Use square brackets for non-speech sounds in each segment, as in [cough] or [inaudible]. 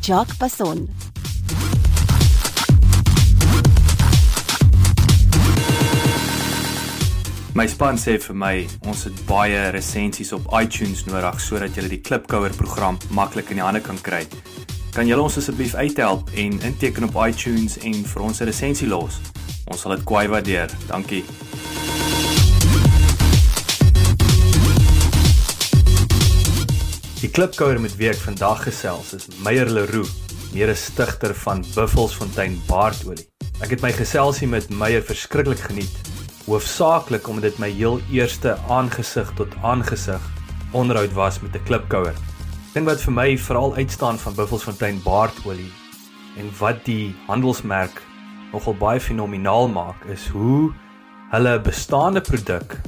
Jacques Passon. My span sê vir my ons het baie resensies op iTunes nodig sodat jy die Klipkouer program maklik in die hande kan kry. Kan julle ons asseblief uithelp en inteken op iTunes en vir ons 'n resensie los? Ons sal dit kwai waardeer. Dankie. Die Klipkouer met wie ek vandag gesels is Meyer Leroux, mede stigter van Buffelsfontein Baardolie. Ek het my geselsie met Meyer verskriklik geniet hoofsaaklik omdat dit my heel eerste aangesig tot aangesig onderhoud was met 'n klipkouer. Ding wat vir my veral uitstaan van Buffelsfontein baardolie en wat die handelsmerk nogal baie fenomenaal maak is hoe hulle 'n bestaande produk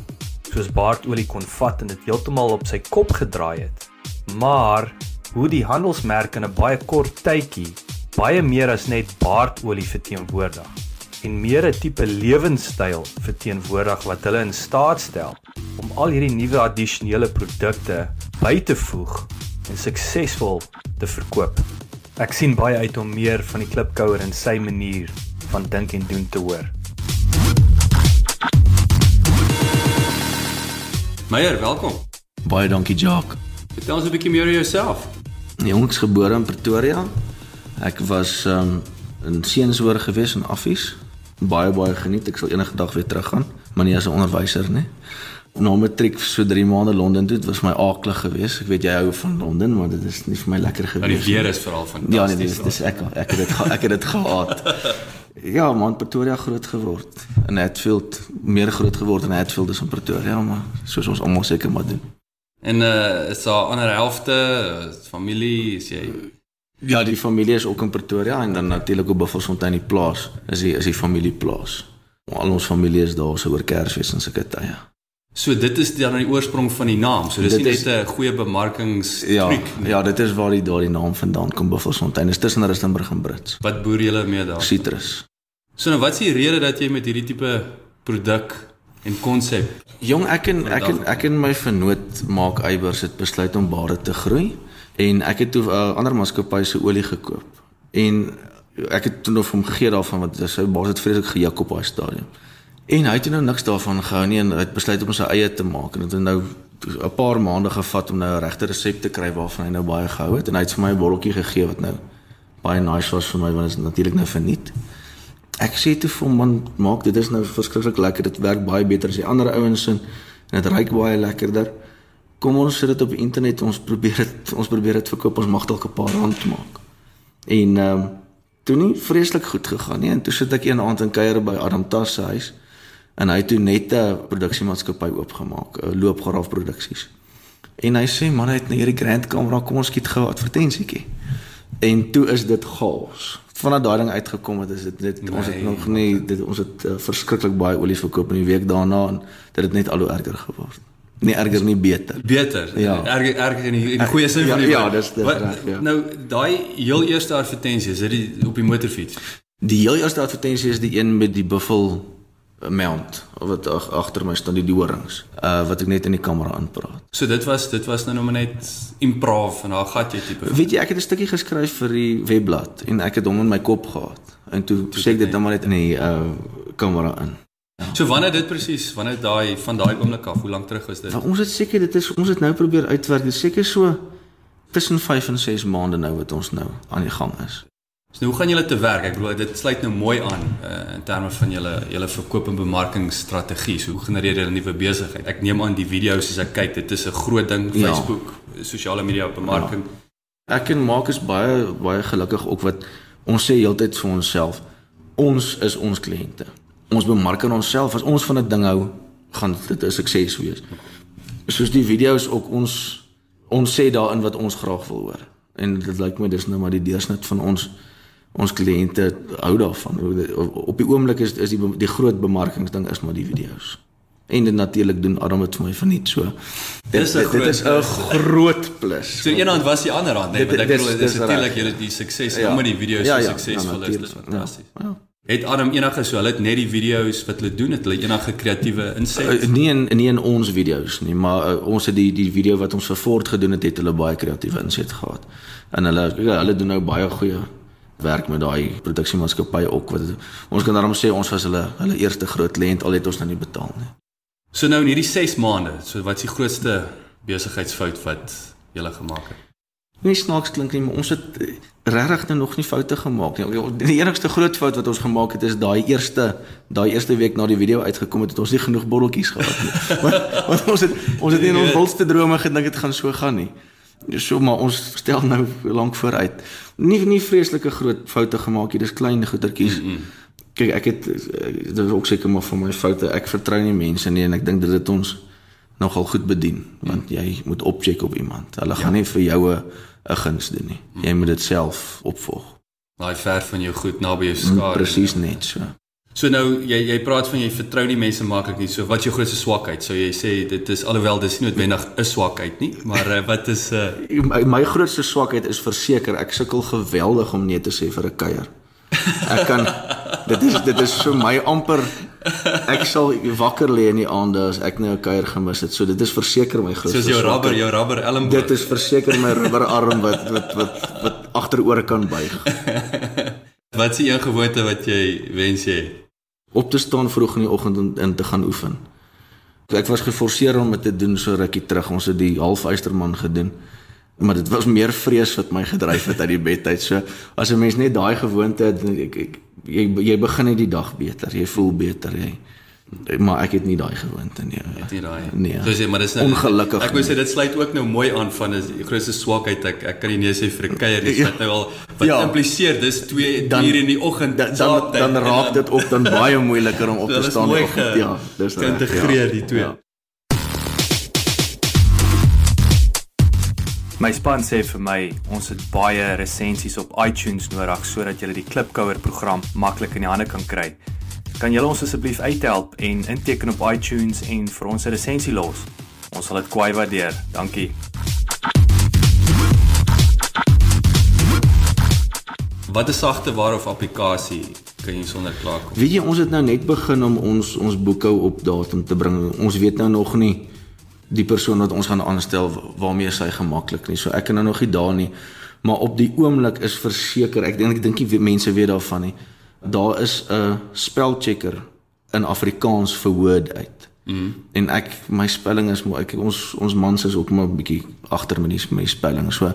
soos baardolie kon vat en dit heeltemal op sy kop gedraai het. Maar hoe die handelsmerk in 'n baie kort tydjie baie meer as net baardolie verteenwoordig en meer 'n tipe lewenstyl verteenwoordig wat hulle in staat stel om al hierdie nuwe addisionele produkte by te voeg en suksesvol te verkoop. Ek sien baie uit om meer van die klipkouer en sy manier van dink en doen te hoor. Meyer, welkom. Baie dankie, Jacques. Vertel ons 'n bietjie meer oor jouself. Jongs gebore in Pretoria. Ek was um, in Seenshoor gewees in Affies baie baie geniet. Ek sal enige dag weer teruggaan, maar nie as 'n onderwyser nie. Na matriek so 3 maande Londen toe, dit was my aaklig geweest. Ek weet jy hou van Londen, maar dit is nie vir my lekker geweest nie. Die weer is veral fantasties. Ja, nee, dis dis ek ek het dit ek het dit gehaat. [laughs] Ja, man, Pretoria groot geword. In Hatfield meer groot geword in Hatfield as in Pretoria, maar soos ons almal seker maar doen. En uh is daar ander helfte, familie, is jy Ja, die familie is ook in Pretoria en dan natuurlik op Buffelsfontein die plaas. Is die is die familie plaas. Al ons familie is daar so oor Kersfees en sulke tye. So dit is dan die oorsprong van die naam. So dis dit nie net 'n goeie bemarkings ja, triek nie. Ja, dit is waar die daardie naam vandaan kom Buffelsfontein. Dit is tussen Rustenburg en Brits. Wat boer julle mee daar? Citrus. So nou wat is die rede dat jy met hierdie tipe produk en konsep Jong, ek en ek en ek en my vernoot maak eiwers het besluit om bare te groei en ek het toe 'n uh, eh, ander maatskappy se olie gekoop. En ek het toe nog hom gegee daarvan want sy baas het vreeslik gejuk op daai stadium. En hy het nou niks daarvan gehou nie en het besluit om sy eie te maak en dit het nou 'n paar maande gevat om nou 'n regte resep te kry waarvan hy nou baie gehou het en hy het vir my 'n botteltjie gegee wat nou baie nice was vir my want dit is natuurlik nou verniet. Ek sê toe vir hom man maak dit is nou verskriklik lekker. Dit werk baie beter as die ander ouens en dit ruik baie lekkerder. Kom ons sit dit op internet ons probeer dit ons probeer dit verkoop. Ons mag dalk 'n paar rand maak. En ehm um, toe nie vreeslik goed gegaan nie. En toe sit ek een aand in kuier by Adam Tas se huis. En hy het toe net 'n produksiemaatskappy oopgemaak loopgaraaf produksies en hy sê man hy het na hierdie grand kamera kom ons skiet gou advertensietjie. En toe is dit chaos vanaf daai ding uitgekom het is dit net nee. ons het nog nie dit ons het uh, verskriklik baie olie verkoop in die week daarna en dit het net al hoe erger geword Nee, erger nie beter. Beter. Ja. Erger erger in die, in die goeie sin ja, van die Ja, ja dis dit reg, ja. Nou, daai heel eerste advertensie, is dit op die motorfiets? Die heel eerste advertensie is die een met die buffel mount wat agter my staan die dorings uh wat ek net in die kamera aanpraat. So dit was dit was nou nog net improv en daar gat jy tipe. Weet jy ek het 'n stukkie geskryf vir die webblad en ek het hom in my kop gehad en toe sê ek dit nou maar net in die uh kamera in. Ja. So wanneer dit presies, wanneer daai van daai oomblik af, hoe lank terug was dit? Nou, ons het seker dit is ons het nou probeer uitwerk. Dit seker so tussen 5 en 6 maande nou wat ons nou aan die gang is. So nou, hoe gaan julle te werk? Ek bedoel dit sluit nou mooi aan uh, in terme van julle julle verkoop en bemarkingsstrategie. So hoe genereer julle nuwe besigheid? Ek neem aan die video's as ek kyk, dit is 'n groot ding ja. Facebook, ja. sosiale media bemarking. Ja. Ek en Mark is baie baie gelukkig ook wat ons sê heeltyd vir onsself. Ons is ons kliënte ons bemark aan onsself as ons van 'n ding hou gaan dit 'n sukses wees. Soos die video's ook ons ons sê daarin wat ons graag wil hoor. En dit lyk my dis nou maar die deursnit van ons ons kliënte hou daarvan. Op die oomblik is is die die groot bemarkingsding is maar die video's. En dit natuurlik doen Adam dit vir my verniet so. Dit is 'n dit is 'n groot plus. So een hand was die ander hand, nee, want ek bedoel dit is natuurlik julle die sukses ja. omdat die video's ja, ja, suksesvol ja, is, dis fantasties. Ja, ja. Het Adam enige so, hulle het net die video's wat hulle doen, het hulle enige kreatiewe inset? Uh, nie in nie in ons video's nie, maar uh, ons het die die video wat ons vir Ford gedoen het, het hulle baie kreatiewe inset gehad. En hulle ja, hulle doen nou baie goeie werk met daai produksiemaatskappy ook wat ons kan daarom sê ons was hulle hulle eerste groot kliënt al het ons nou nie betaal nie. So nou in hierdie 6 maande, so wat is die grootste besigheidsfout wat jy gele gemaak het? Nie snaaks klink nie, maar ons het eh, regtig nou nog nie foute gemaak nie. Die enigste groot fout wat ons gemaak het is daai eerste daai eerste week na die video uitgekom het, het ons nie genoeg botteltjies gehad nie. [laughs] want, want ons het ons het nie in ons wildste drome gedink dit gaan so gaan nie. So maar ons stel nou lank vooruit. Nie nie vreeslike groot foute gemaak nie, dis klein goedertjies. Mm -hmm. Kyk, ek het eh, dit is ook seker maar van my foute. Ek vertrou nie mense nie en ek dink dit het ons nogal goed bedien want mm. jy moet opcheck op iemand. Hulle ja. gaan nie vir jou 'n guns doen nie. Mm. Jy moet dit self opvolg. Daai ver van jou goed naby jou skare. Mm, Presies net so. So nou jy jy praat van jy vertrou nie mense maklik nie. So wat is jou grootste swakheid? So jy sê dit is alhoewel dis nie noodwendig 'n swakheid nie, maar uh, wat is uh... my, my grootste swakheid is verseker ek sukkel geweldig om nee te sê vir 'n kuier. Ek kan dit is dit is vir my amper ek sal wakker lê in die aande as ek nou 'n kuier gemis het. So dit is verseker my grootste Soos jou rubber, jou rubber elmboog. Dit is verseker my rubber arm wat wat wat wat agteroor kan buig. [laughs] Wat is die een gewoonte wat jy wens jy op te staan vroeg in die oggend en in te gaan oefen? Ek was geforseer om dit te doen so rukkie terug. Ons het die halfuisterman gedoen. Maar dit was meer vrees wat my gedryf het uit die bed uit. So as 'n mens net daai gewoonte het, ek, ek jy jy begin net die dag beter. Jy voel beter jy maar ek het nie daai gewoonte nie. Het jy daai? Nee. So sê maar dis nou ongelukkig. Ek wou sê dit sluit ook nou mooi aan van 'n grootste swakheid. Ek ek kan nie nee sê vir 'n kuier dis wat nou al wat ja. impliseer dis 2 uur in die oggend dan dan, dan raak dit ook dan baie moeiliker om op [laughs] te staan die oggend. Ja, dis reg. Integreer ja. die twee. Ja. My span sê vir my ons het baie resensies op iTunes nodig sodat jy die Klipkouer program maklik in die hande kan kry. Kan julle ons asseblief uithelp en inteken op iTunes en vir ons 'n resensie los? Ons sal dit kwai waardeer. Dankie. Wat 'n sagte ware of applikasie kan jy sonder klaar kom? Weet jy, ons het nou net begin om ons ons boekhou op datum te bring. Ons weet nou nog nie die persoon wat ons gaan aanstel waarmee sy gemaklik nie. So ek kan nou nog nie daar nie. Maar op die oomblik is verseker, ek dink ek dink nie mense weet daarvan nie daar is 'n spelchecker in Afrikaans vir Word uit. Mm. En ek my spelling is maar ek ons ons mans is ook maar 'n bietjie agter met die my spelling. So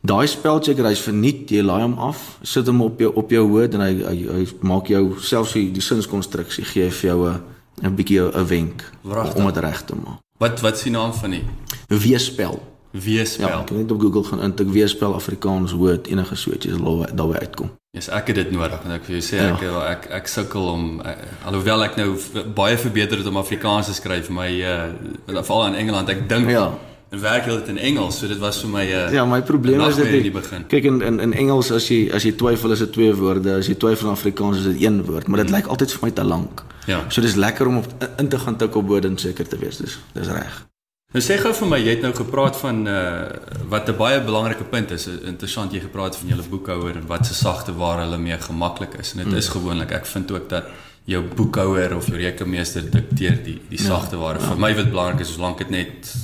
daai spelchecker hy's verniet, jy laai hom af, sit hom op jou op jou Word en hy hy, hy maak jou selfs die, die sinskonstruksie gee vir jou 'n 'n bietjie 'n wenk Wrachtig. om dit reg te maak. Wat wat is die naam van die weespel? Weespel. Ja, ek net op Google gaan intik weespel Afrikaans Word enige soetjies daarby uitkom. Yes, ek het dit nodig en ek wil jou sê ja. ek ek ek sukkel om uh, alhoewel ek nou baie verbeter het om Afrikaans te skryf, my uh veral in Engeland, ek dink ja. en werk dit in Engels, so dit was vir my uh Ja, my probleem is dit in die begin. Kyk in in in Engels as jy as jy twyfel is dit twee woorde, as jy twyfel in Afrikaans is dit een woord, maar dit hmm. lyk altyd vir my te lank. Ja. So dis lekker om op, in te gaan tik op bodem seker te wees. Dis dis reg. Nou sê gou vir my, jy het nou gepraat van uh wat 'n baie belangrike punt is. Interessant jy gepraat van julle boekhouer en wat se sagte waar hulle mee gemaklik is. En dit mm. is gewoonlik ek vind ook dat jou boekhouer of jou rekenmeester dikteer die die ja, sagte ware. Ja. Vir my wat belangrik is, solank dit net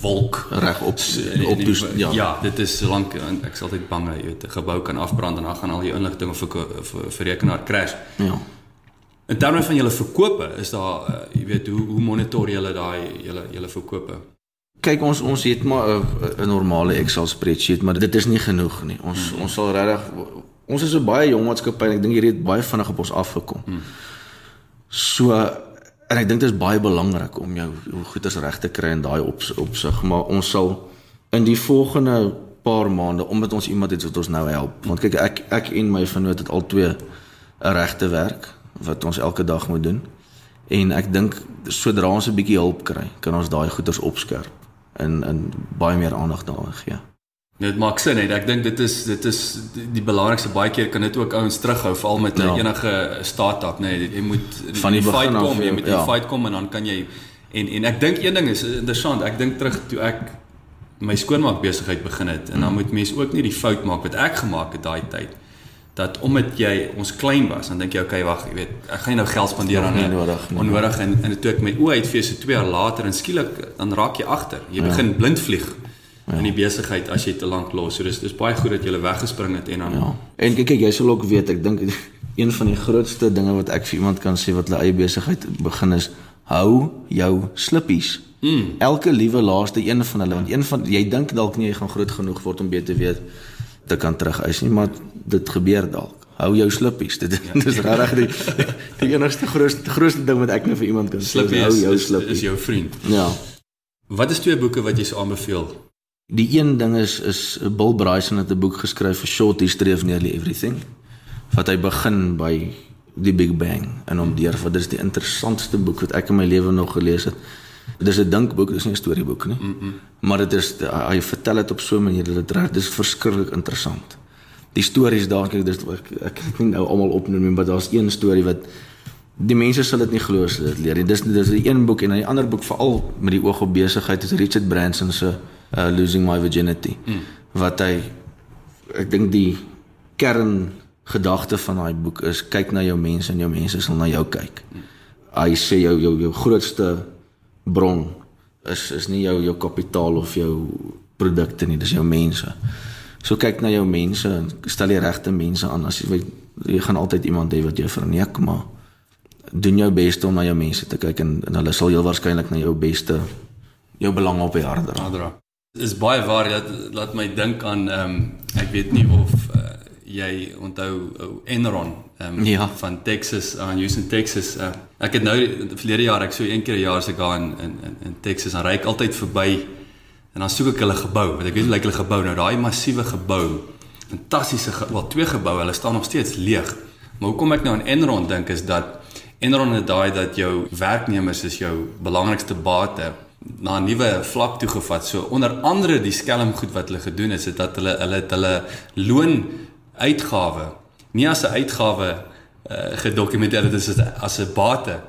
wolk reg op op die ja. ja, dit is solank ek is altyd bang weet 'n gebou kan afbrand en dan gaan al jou inligting vir vir rekenaar crash. Ja. In terme van julle verkope, is daar uh, jy weet hoe hoe monitor julle daai julle julle verkope? Kyk ons ons het maar 'n normale Excel spreadsheet, maar dit is nie genoeg nie. Ons hmm. ons sal regtig ons is 'n baie jong maatskappy en ek dink hierdie het baie vinnig op ons afgekom. Hmm. So en ek dink dit is baie belangrik om jou hoe goeders reg te kry in daai op opsig, maar ons sal in die volgende paar maande omdat ons iemand het wat ons nou help. Want kyk ek ek en my vennoot het al twee 'n regte werk wat ons elke dag moet doen. En ek dink sodra ons 'n bietjie hulp kry, kan ons daai goeders opskerp en en baie meer aandag daaraan gee. Dit maak sin hè. Ek dink dit is dit is die, die belangrikste baie keer kan dit ook ouens terughou veral met ja. enige startup nê. Nee, jy moet van die fight kom, af, jy moet ja. die fight kom en dan kan jy en en ek dink een ding is interessant. Ek dink terug toe ek my skoonmaak besigheid begin het en dan moet mense ook nie die fout maak wat ek gemaak het daai tyd dat omdat jy ons klein was dan dink jy okay wag jy weet ek gaan nie nou geld spandeer aan onnodig onnodig en en toe ek my oë uitfees so 2 jaar later en skielik dan raak jy agter jy ja. begin blind vlieg ja. in die besigheid as jy te lank los. So dis dis baie goed dat jy gele weggespring het en dan Ja. En kyk kyk jy sal ook weet ek dink [laughs] een van die grootste dinge wat ek vir iemand kan sê wat hulle eie besigheid begin is hou jou slippies. Mm. Elke liewe laaste een van hulle want een van jy dink dalk nie jy gaan groot genoeg word om beter weet te kan terugeis nie, maar dit gebeur dalk. Hou jou slippies. Dit ja. dis regtig die [laughs] die enigste grootste grootste ding wat ek nou vir iemand kan sê. Hou jou slippies. Is jou vriend. Ja. Wat is twee boeke wat jy sou aanbeveel? Die een ding is is Bill Bryson het 'n boek geskryf vir Short History of Nearly Everything. Wat hy begin by die Big Bang en hom deur wat dit is die interessantste boek wat ek in my lewe nog gelees het. Dit is 'n dinkboek, dis nie 'n storieboek nie. Mm -mm. Maar dit is hy vertel dit op so 'n manier dat dit reg dis verskriklik interessant. Die stories daar kyk dis ek ek kan nie nou almal opnoem nie, maar daar's een storie wat die mense sal dit nie glo as hulle dit leer nie. Dis dis 'n een boek en 'n ander boek veral met die oog op besigheid is Richard Branson se uh, Losing My Virginity. Mm. Wat hy ek dink die kern gedagte van daai boek is kyk na jou mense en jou mense sal na jou kyk. Mm. Hy sê jou jou jou grootste bron is is nie jou jou kapitaal of jou produkte nie, dis jou mense. So kyk na jou mense en stel die regte mense aan as jy jy gaan altyd iemand hê wat jou verneek, maar doen jou bes om na jou mense te kyk en, en hulle sal heel waarskynlik na jou beste jou belang op die hart dra. Is baie waar dat laat my dink aan ehm um, ek weet nie of uh, jy onthou uh, Enron um, ja. van Texas aan uh, Houston Texas. Uh, ek het nou verlede jaar ek so een keer 'n jaar se gaan in in in Texas en ry ek altyd verby en dan soek ek hulle gebou want ek weet hoe lyk hulle gebou nou daai massiewe gebou fantastiese wel twee geboue hulle staan nog steeds leeg. Maar hoekom ek nou aan Enron dink is dat Enron het daai dat jou werknemers is jou belangrikste bate na 'n nuwe vlak toe gevat. So onder andere die skelm goed wat hulle gedoen het, is dat hulle hulle het hulle loon uitgawe nie as 'n uitgawe uh, gedokumenteer dit is as 'n bate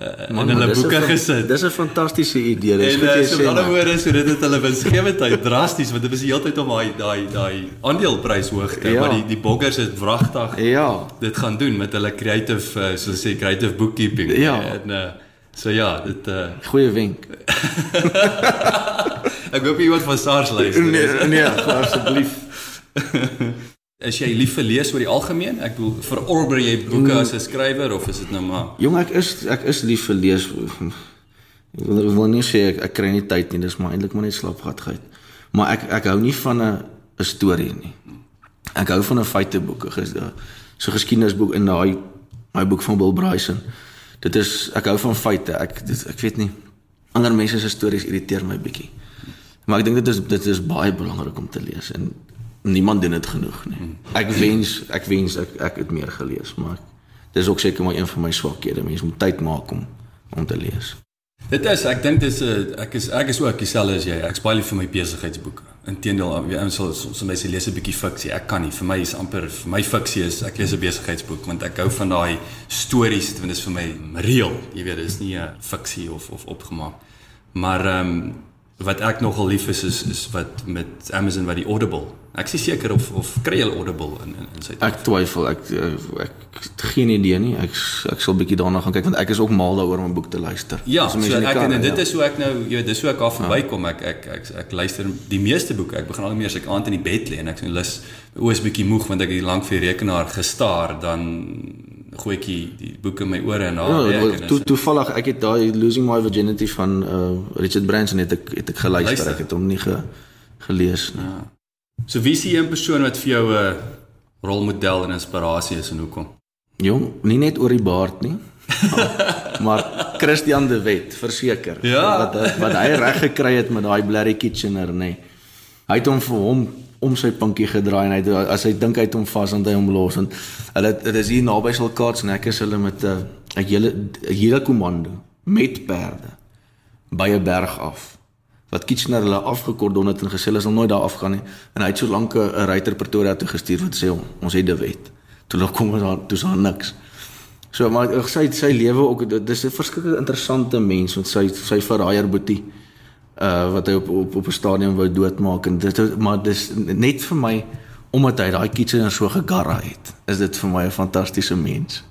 uh, in hulle boeke gesit. Dis 'n fantastiese idee. Dis goed jy sê. En ander woorde so dit het hulle winsgewendheid drasties want dit was die hele tyd om daai daai daai aandeleprys hoog te ja. maar die die boggers het wragtig ja. dit gaan doen met hulle creative uh, soos sê creative bookkeeping ja. en uh, so ja dit uh, goeie wenk. [laughs] ek hoop jy word van SARS luister. Nee nee asseblief. [laughs] Is jy lief vir lees oor die algemeen? Ek bedoel, verorber jy boeke as 'n skrywer of is dit nou maar? Jong, ek is ek is lief vir lees. Ek wil, ek wil nie sê ek, ek kry nie tyd nie, dis maar eintlik maar net slaapgatheid. Maar ek ek hou nie van 'n 'n storie nie. Ek hou van 'n feiteboek, so geskiedenisboek in daai my boek van Bill Bryson. Dit is ek hou van feite. Ek dit, ek weet nie ander mense se stories irriteer my bietjie. Maar ek dink dit is dit is baie belangrik om te lees en niemand doen dit genoeg nie. Ek wens ek wens ek ek het meer gelees, maar dis ook seker maar een van my swakhede. Mens moet tyd maak om om te lees. Dit is ek dink dis 'n ek is ek is ook dieselfde as jy. Ek spaar vir my besigheidsboeke. Inteendeel, ons sal soms mense lees 'n bietjie fiksie. Ek kan nie. Vir my is amper vir my fiksie is ek lees 'n besigheidsboek want ek hou van daai stories dit is vir my reëel. Jy weet, dit is nie 'n fiksie of of opgemaak. Maar ehm um, wat ek nogal lief is is is wat met Amazon wat die Audible. Ek is seker of of kry hulle Audible in in, in Suid-Afrika. Ek twyfel. Ek ek, ek geen idee nie. Ek ek sal bietjie daarna gaan kyk want ek is ook mal daaroor om 'n boek te luister. Ja, so ek kan, en dit ja. is hoe ek nou, jy dis hoe ek af verbykom. Ja. Ek, ek ek ek ek luister die meeste boeke. Ek begin al meer as ek aand in die bed lê en ek sien lus oos bietjie moeg want ek het lank vir die rekenaar gestaar dan gooi ek die boeke in my ore en daar ja, werk en to, toevallig ek het daai losing my virginity van uh, Richard Branson het ek het ek geluister Luister. ek het hom nie ge, gelees nie. Ja. So wie is die een persoon wat vir jou 'n uh, rolmodel en inspirasie is en hoekom? Jong, nie net oor die baard nie. [laughs] maar Christian de Wet, verseker. Ja. Wat wat hy reg gekry het met daai Blarry Kitchener, nê. Hy het hom vir hom om sy pinkie gedraai en hy as hy dink hy het hom vas en hy hom los en hulle dit is hier naby Silkaarts en ek is hulle met 'n 'n hele hele komando met perde by 'n berg af wat Kitchener hulle afgekordon het en gesê hulle sal nooit daar afgaan nie. En hy het so lank 'n ryter Pretoria toe gestuur wat sê ons het die wet. Toe hulle kom daar toe sal niks. So maar sy sy lewe ook dit is 'n verskriklik interessante mens want sy sy verraaier boetie uh wat hy op op op 'n stadion wou doodmaak en dit maar dis net vir my omdat hy daai Kitchener so gegarra het. Is dit vir my 'n fantastiese mens.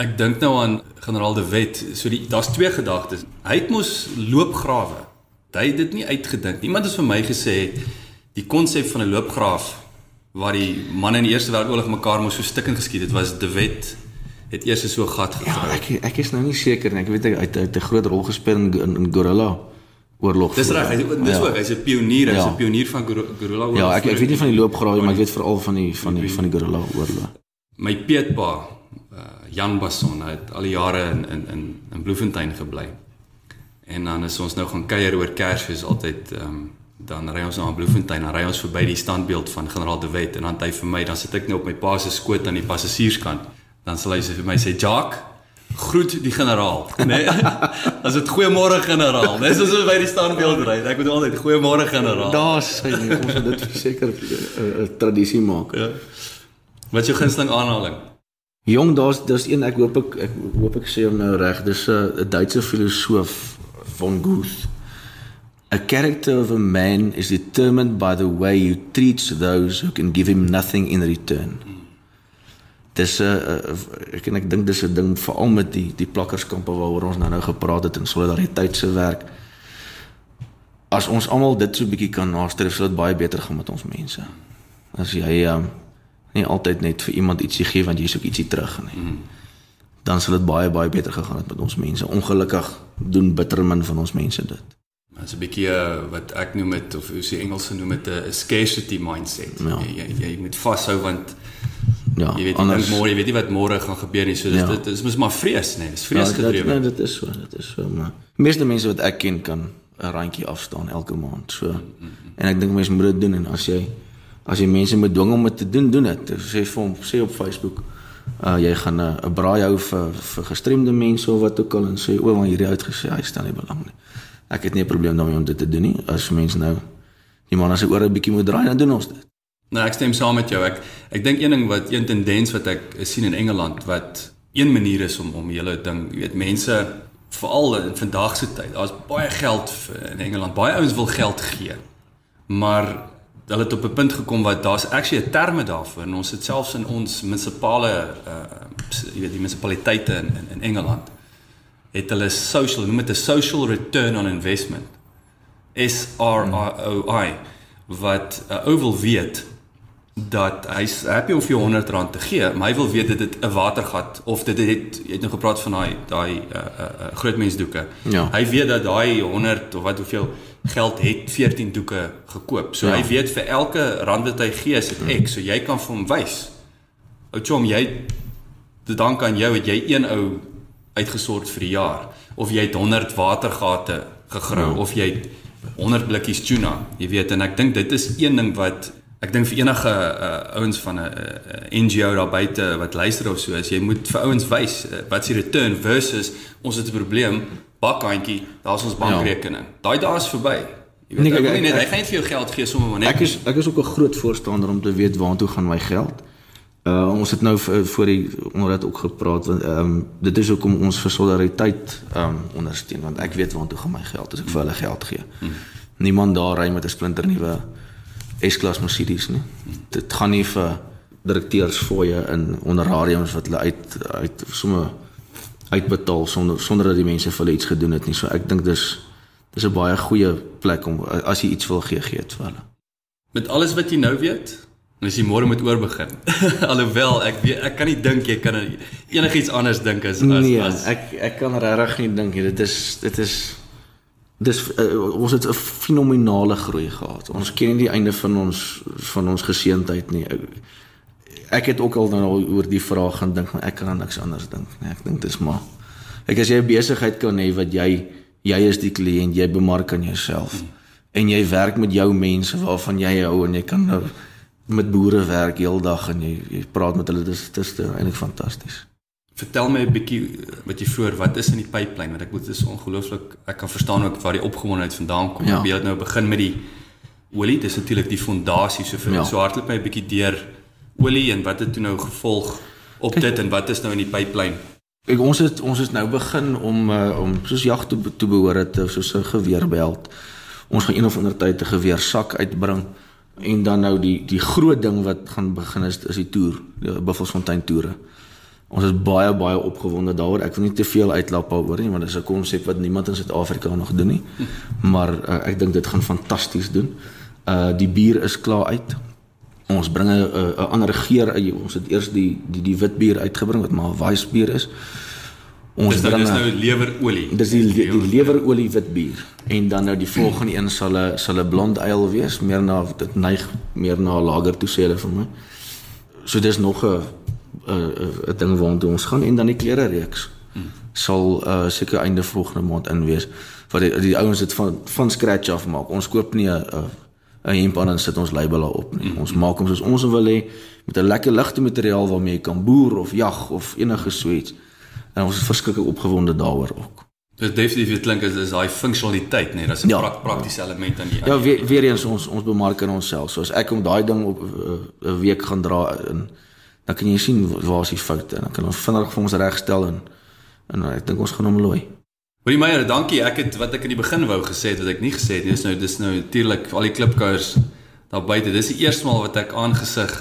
Ek dink nou aan generaal De Wet. So die daar's twee gedagtes. Hy het mos loopgrawe. Hy het dit nie uitgedink. Iemand het vir my gesê die konsep van 'n loopgraaf waar die manne in die Eerste Wêreldoorlog mekaar mos so stikkend geskiet het, was De Wet het eers so gat gegrawe. Ja, ek ek is nou nie seker nie. Ek weet hy het 'n groot rol gespeel in, in, in Gorilla oorlog. Dis reg, hy dis ja. ook, hy's 'n pionier, hy's 'n ja. pionier van Gorilla oorlog. Ja, ek ek weet nie van die loopgrawe, maar ek weet veral van die van die van die Gorilla oorlog. My peetpa Jan Basson het al die jare in in in in Bloemfontein gebly. En dan is ons nou gaan kuier oor Kersfees altyd ehm um, dan ry ons na Bloemfontein, dan ry ons verby die standbeeld van generaal De Wet en dan hy vir my, dan sit ek nou op my pa se skoot aan die passasierskant. Dan sal hy vir my sê Jacques groet die generaal, né? Nee? [laughs] As dit goeiemôre generaal. Dis soos ons by die standbeeld ry. Ek moet altyd goeiemôre generaal. Daar's hy, ons moet dit verseker 'n tradisie maak. Ja. Wat is jou gunsteling aanhaling? Jong, daar's daar's een ek hoop ek ek hoop ek sê hom nou reg. Dis 'n Duitse filosoof von Goethe. A character of a man is determined by the way he treats those who can give him nothing in return. Dis 'n ek en ek dink dis 'n ding veral met die die plakkerskampe waaroor ons nou-nou gepraat het in solidariteit se werk. As ons almal dit so 'n bietjie kan nastreef, sal dit baie beter gaan met ons mense. As jy um, nie altyd net vir iemand ietsie gee want jy is ook ietsie terug nie. Mm. Dan sal dit baie baie beter gegaan het met ons mense. Ongelukkig doen bitter min van ons mense dit. Dit is 'n bietjie uh, wat ek noem met of hoe se Engelse noem dit 'n scarcity mindset. Ja. Jy, jy jy moet vashou want ja, jy weet anders, nie môre, jy weet nie wat môre gaan gebeur nie. So dis ja. dit is mos maar vrees, nee, dis vrees ja, gedrewe. Nee, dit is so, dit is so, maar meeste mense wat ek ken kan 'n randjie afstaan elke maand. So mm -hmm. en ek dink mense moet dit doen en as jy as jy mense moet dwing om dit te doen, doen dit. Sê vir hom, sê op Facebook, uh jy gaan 'n uh, braai hou vir vir gestremde mense of wat ook al en sê o, maar hierdie uitgesê hy stel nie belang nie. Ek het nie 'n probleem daarmee om dit te doen nie. As mense nou die man as hy oor 'n bietjie moet draai, dan doen ons dit. Nou ek stem saam met jou. Ek ek dink een ding wat een tendens wat ek sien in Engeland wat een manier is om om hele ding, jy weet, mense veral in vandag se tyd. Daar's baie geld in Engeland. Baie ouens wil geld gee. Maar hulle het op 'n punt gekom wat daar's actually 'n terme daarvoor en ons het selfs in ons munisipale uh jy weet die munisipaliteite in, in in Engeland het hulle social noem dit 'n social return on investment S R O I wat uh, ou wil weet dat hy's happy om vir 100 rand te gee, maar hy wil weet dit het 'n watergat of dit het jy het nou gepraat van daai daai uh, uh, groot mensdoeke. Ja. Hy weet dat daai 100 of wat hoeveel geld het 14 doeke gekoop. So ja. hy weet vir elke rand wat hy gee, is dit X. So jy kan vir hom wys. Ou chom, jy te dank aan jou het jy een ou uitgesort vir die jaar of jy het 100 watergate gegrou ja. of jy het 100 blikkies tuna. Jy weet en ek dink dit is een ding wat ek dink vir enige uh, ouens van 'n uh, NGO daar buite wat luister of so is, jy moet vir ouens wys uh, wat se return versus ons het 'n probleem bakhandjie, daar's ons bankrekening. Ja. Daai dae is verby. Jy weet nee, ek, ek, ek, net, hy gaan net vir jou geld gee sommer maar net. Ek is ek is ook 'n groot voorstander om te weet waartoe gaan my geld. Uh ons het nou voor die onder dit ook gepraat want ehm um, dit is hoekom ons vir solidariteit ehm um, ondersteun want ek weet waartoe gaan my geld as ek vir hulle geld gee. Hmm. Niemand daar ry met 'n splinter nuwe S-klas Mercedes nie. Dit gaan nie vir direkteurs fooie in honorariums wat hulle uit uit sommer uitbetaal sonder sonder dat die mense vir hulle iets gedoen het nie. So ek dink dis dis 'n baie goeie plek om as jy iets wil gee gee dit vir hulle. Met alles wat jy nou weet, en as jy môre moet oorbegin. [laughs] Alhoewel ek weet ek kan nie dink jy kan enigiets anders dink as as nee, as ek ek kan regtig nie dink nie. Dit is dit is dis uh, ons het 'n fenominale groei gehad. Ons ken nie die einde van ons van ons geseentheid nie ek het ook al nou oor die vraag gaan dink, maar ek kan aan niks anders dink nie. Ek dink dis maar ek as jy 'n besigheid kan hê wat jy jy is die kliënt, jy bemark aan jouself hmm. en jy werk met jou mense waarvan jy hou en jy kan nou met boere werk heeldag en jy jy praat met hulle dis dis eintlik fantasties. Vertel my 'n bietjie wat jy voor, wat is in die pipeline? Want ek moet dis ongelooflik ek kan verstaan ook waar die opgewondenheid vandaan kom. Ja. Jy het nou begin met die olie, dis natuurlik die fondasie so vir ja. so hardloop my 'n bietjie deur olie en wat het toe nou gevolg op dit en wat is nou in die pipeline? Ek ons het ons is nou begin om uh, om soos jag toe toe behoort het soos 'n geweerbeld. Ons gaan een of ander tyd 'n geweersak uitbring en dan nou die die groot ding wat gaan begin is is die toer, die Buffelsfontein toere. Ons is baie baie opgewonde daaroor. Ek wil nie te veel uitlap daaroor nie, want dit is 'n konsep wat niemand in Suid-Afrika nog doen nie. Maar uh, ek dink dit gaan fantasties doen. Uh die bier is klaar uit. Ons bring 'n 'n ander geur uit. Ons het eers die die die wit bier uitgebring wat maar Weiss bier is. Ons dis nou, bring dis nou lewerolie. Dis die die, die lewerolie wit bier. En dan nou die volgende een sal 'n sal 'n blond ale wees, meer na dit neig meer na lager toe sê hulle vir my. So dis nog 'n 'n 'n ding waartoe ons gaan en dan die klere reeks. Hmm. Sal uh seker einde volgende maand in wees wat die, die ouens dit van van scratch af maak. Ons koop nie 'n 'n hemp aan en sit ons label daarop nie. Mm. Ons maak hom soos ons wil hê met 'n lekker ligte materiaal waarmee jy kan boer of jag of enige suits. En ons is verskriklik opgewonde daaroor ook. Dit definitief klink is is daai funksionaliteit, nee, dis 'n ja. prak, praktiese element aan die Ja, weer, weer eens ons ons bemark in onsself. So as ek om daai ding op eh, 'n uh, week gaan dra in dan kan jy sien waar is die foute en dan kan ons vinnig vir ons regstel en en ek dink ons gaan hom looi. Hoorie Meyer, dankie. Ek het wat ek in die begin wou gesê het wat ek nie gesê het nie. Dis nou dis nou natuurlik al die klipkouers daar buite. Dis die eerste maal wat ek aangesig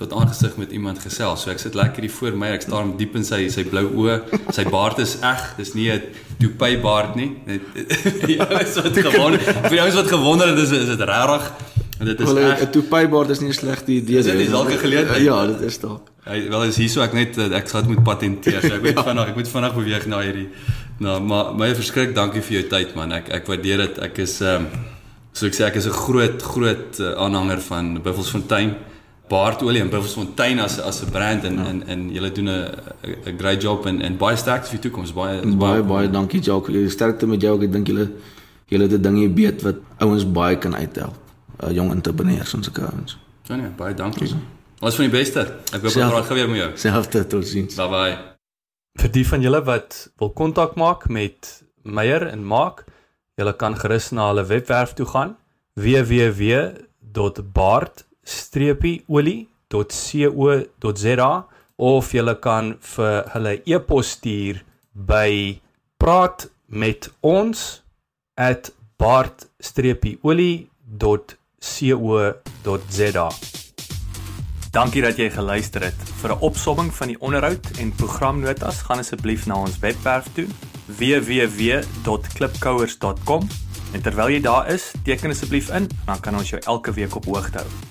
tot aangesig met iemand gesels. So ek sit lekker hier voor my. Ek staar diep in sy sy blou oë. Sy baard is eg. Dis nie 'n toupee baard nie. Ja, is [laughs] wat [laughs] gewoon. Vir jou is wat gewonder is is dit regtig En dit is 'n toupee baard is nie 'n slegte idee nie. Dis dalk 'n geleentheid. Ja, dit is dalk. Hy wel is hierso ek net ek sê ek moet patenteer. So ek moet [laughs] ja. vinnig ek moet vinnig beweeg na hierdie Nou, maar my verskrik, dankie vir jou tyd man. Ek ek waardeer dit. Ek is ehm um, so ek sê ek is 'n groot groot uh, aanhanger van Buffelsfontein. Baardolie en Buffelsfontein as as 'n brand en ja. en en julle doen 'n 'n great job en en baie sterkte vir toekoms. Baie baie baie, baie dankie Jacques. Sterkte met jou. Ek dink julle julle het 'n dingie beet wat ouens baie kan uithelp. Uh, jong entrepreneurs en sulke ouens. Janie, baie dankie. Alles van die beste. Ek hoop ons gaan weer met jou. Selfde totsiens. Bye bye. Vir die van julle wat wil kontak maak met Meyer en Maak, julle kan gerus na hulle webwerf toe gaan www.bart-olie.co.za of julle kan vir hulle e-pos stuur by praatmetons@bart-olie.co.za Dankie dat jy geluister het. Vir 'n opsomming van die onderhoud en programnotas, gaan asseblief na ons webwerf toe www.klipkouers.com. En terwyl jy daar is, teken asseblief in, dan kan ons jou elke week op hoogte hou.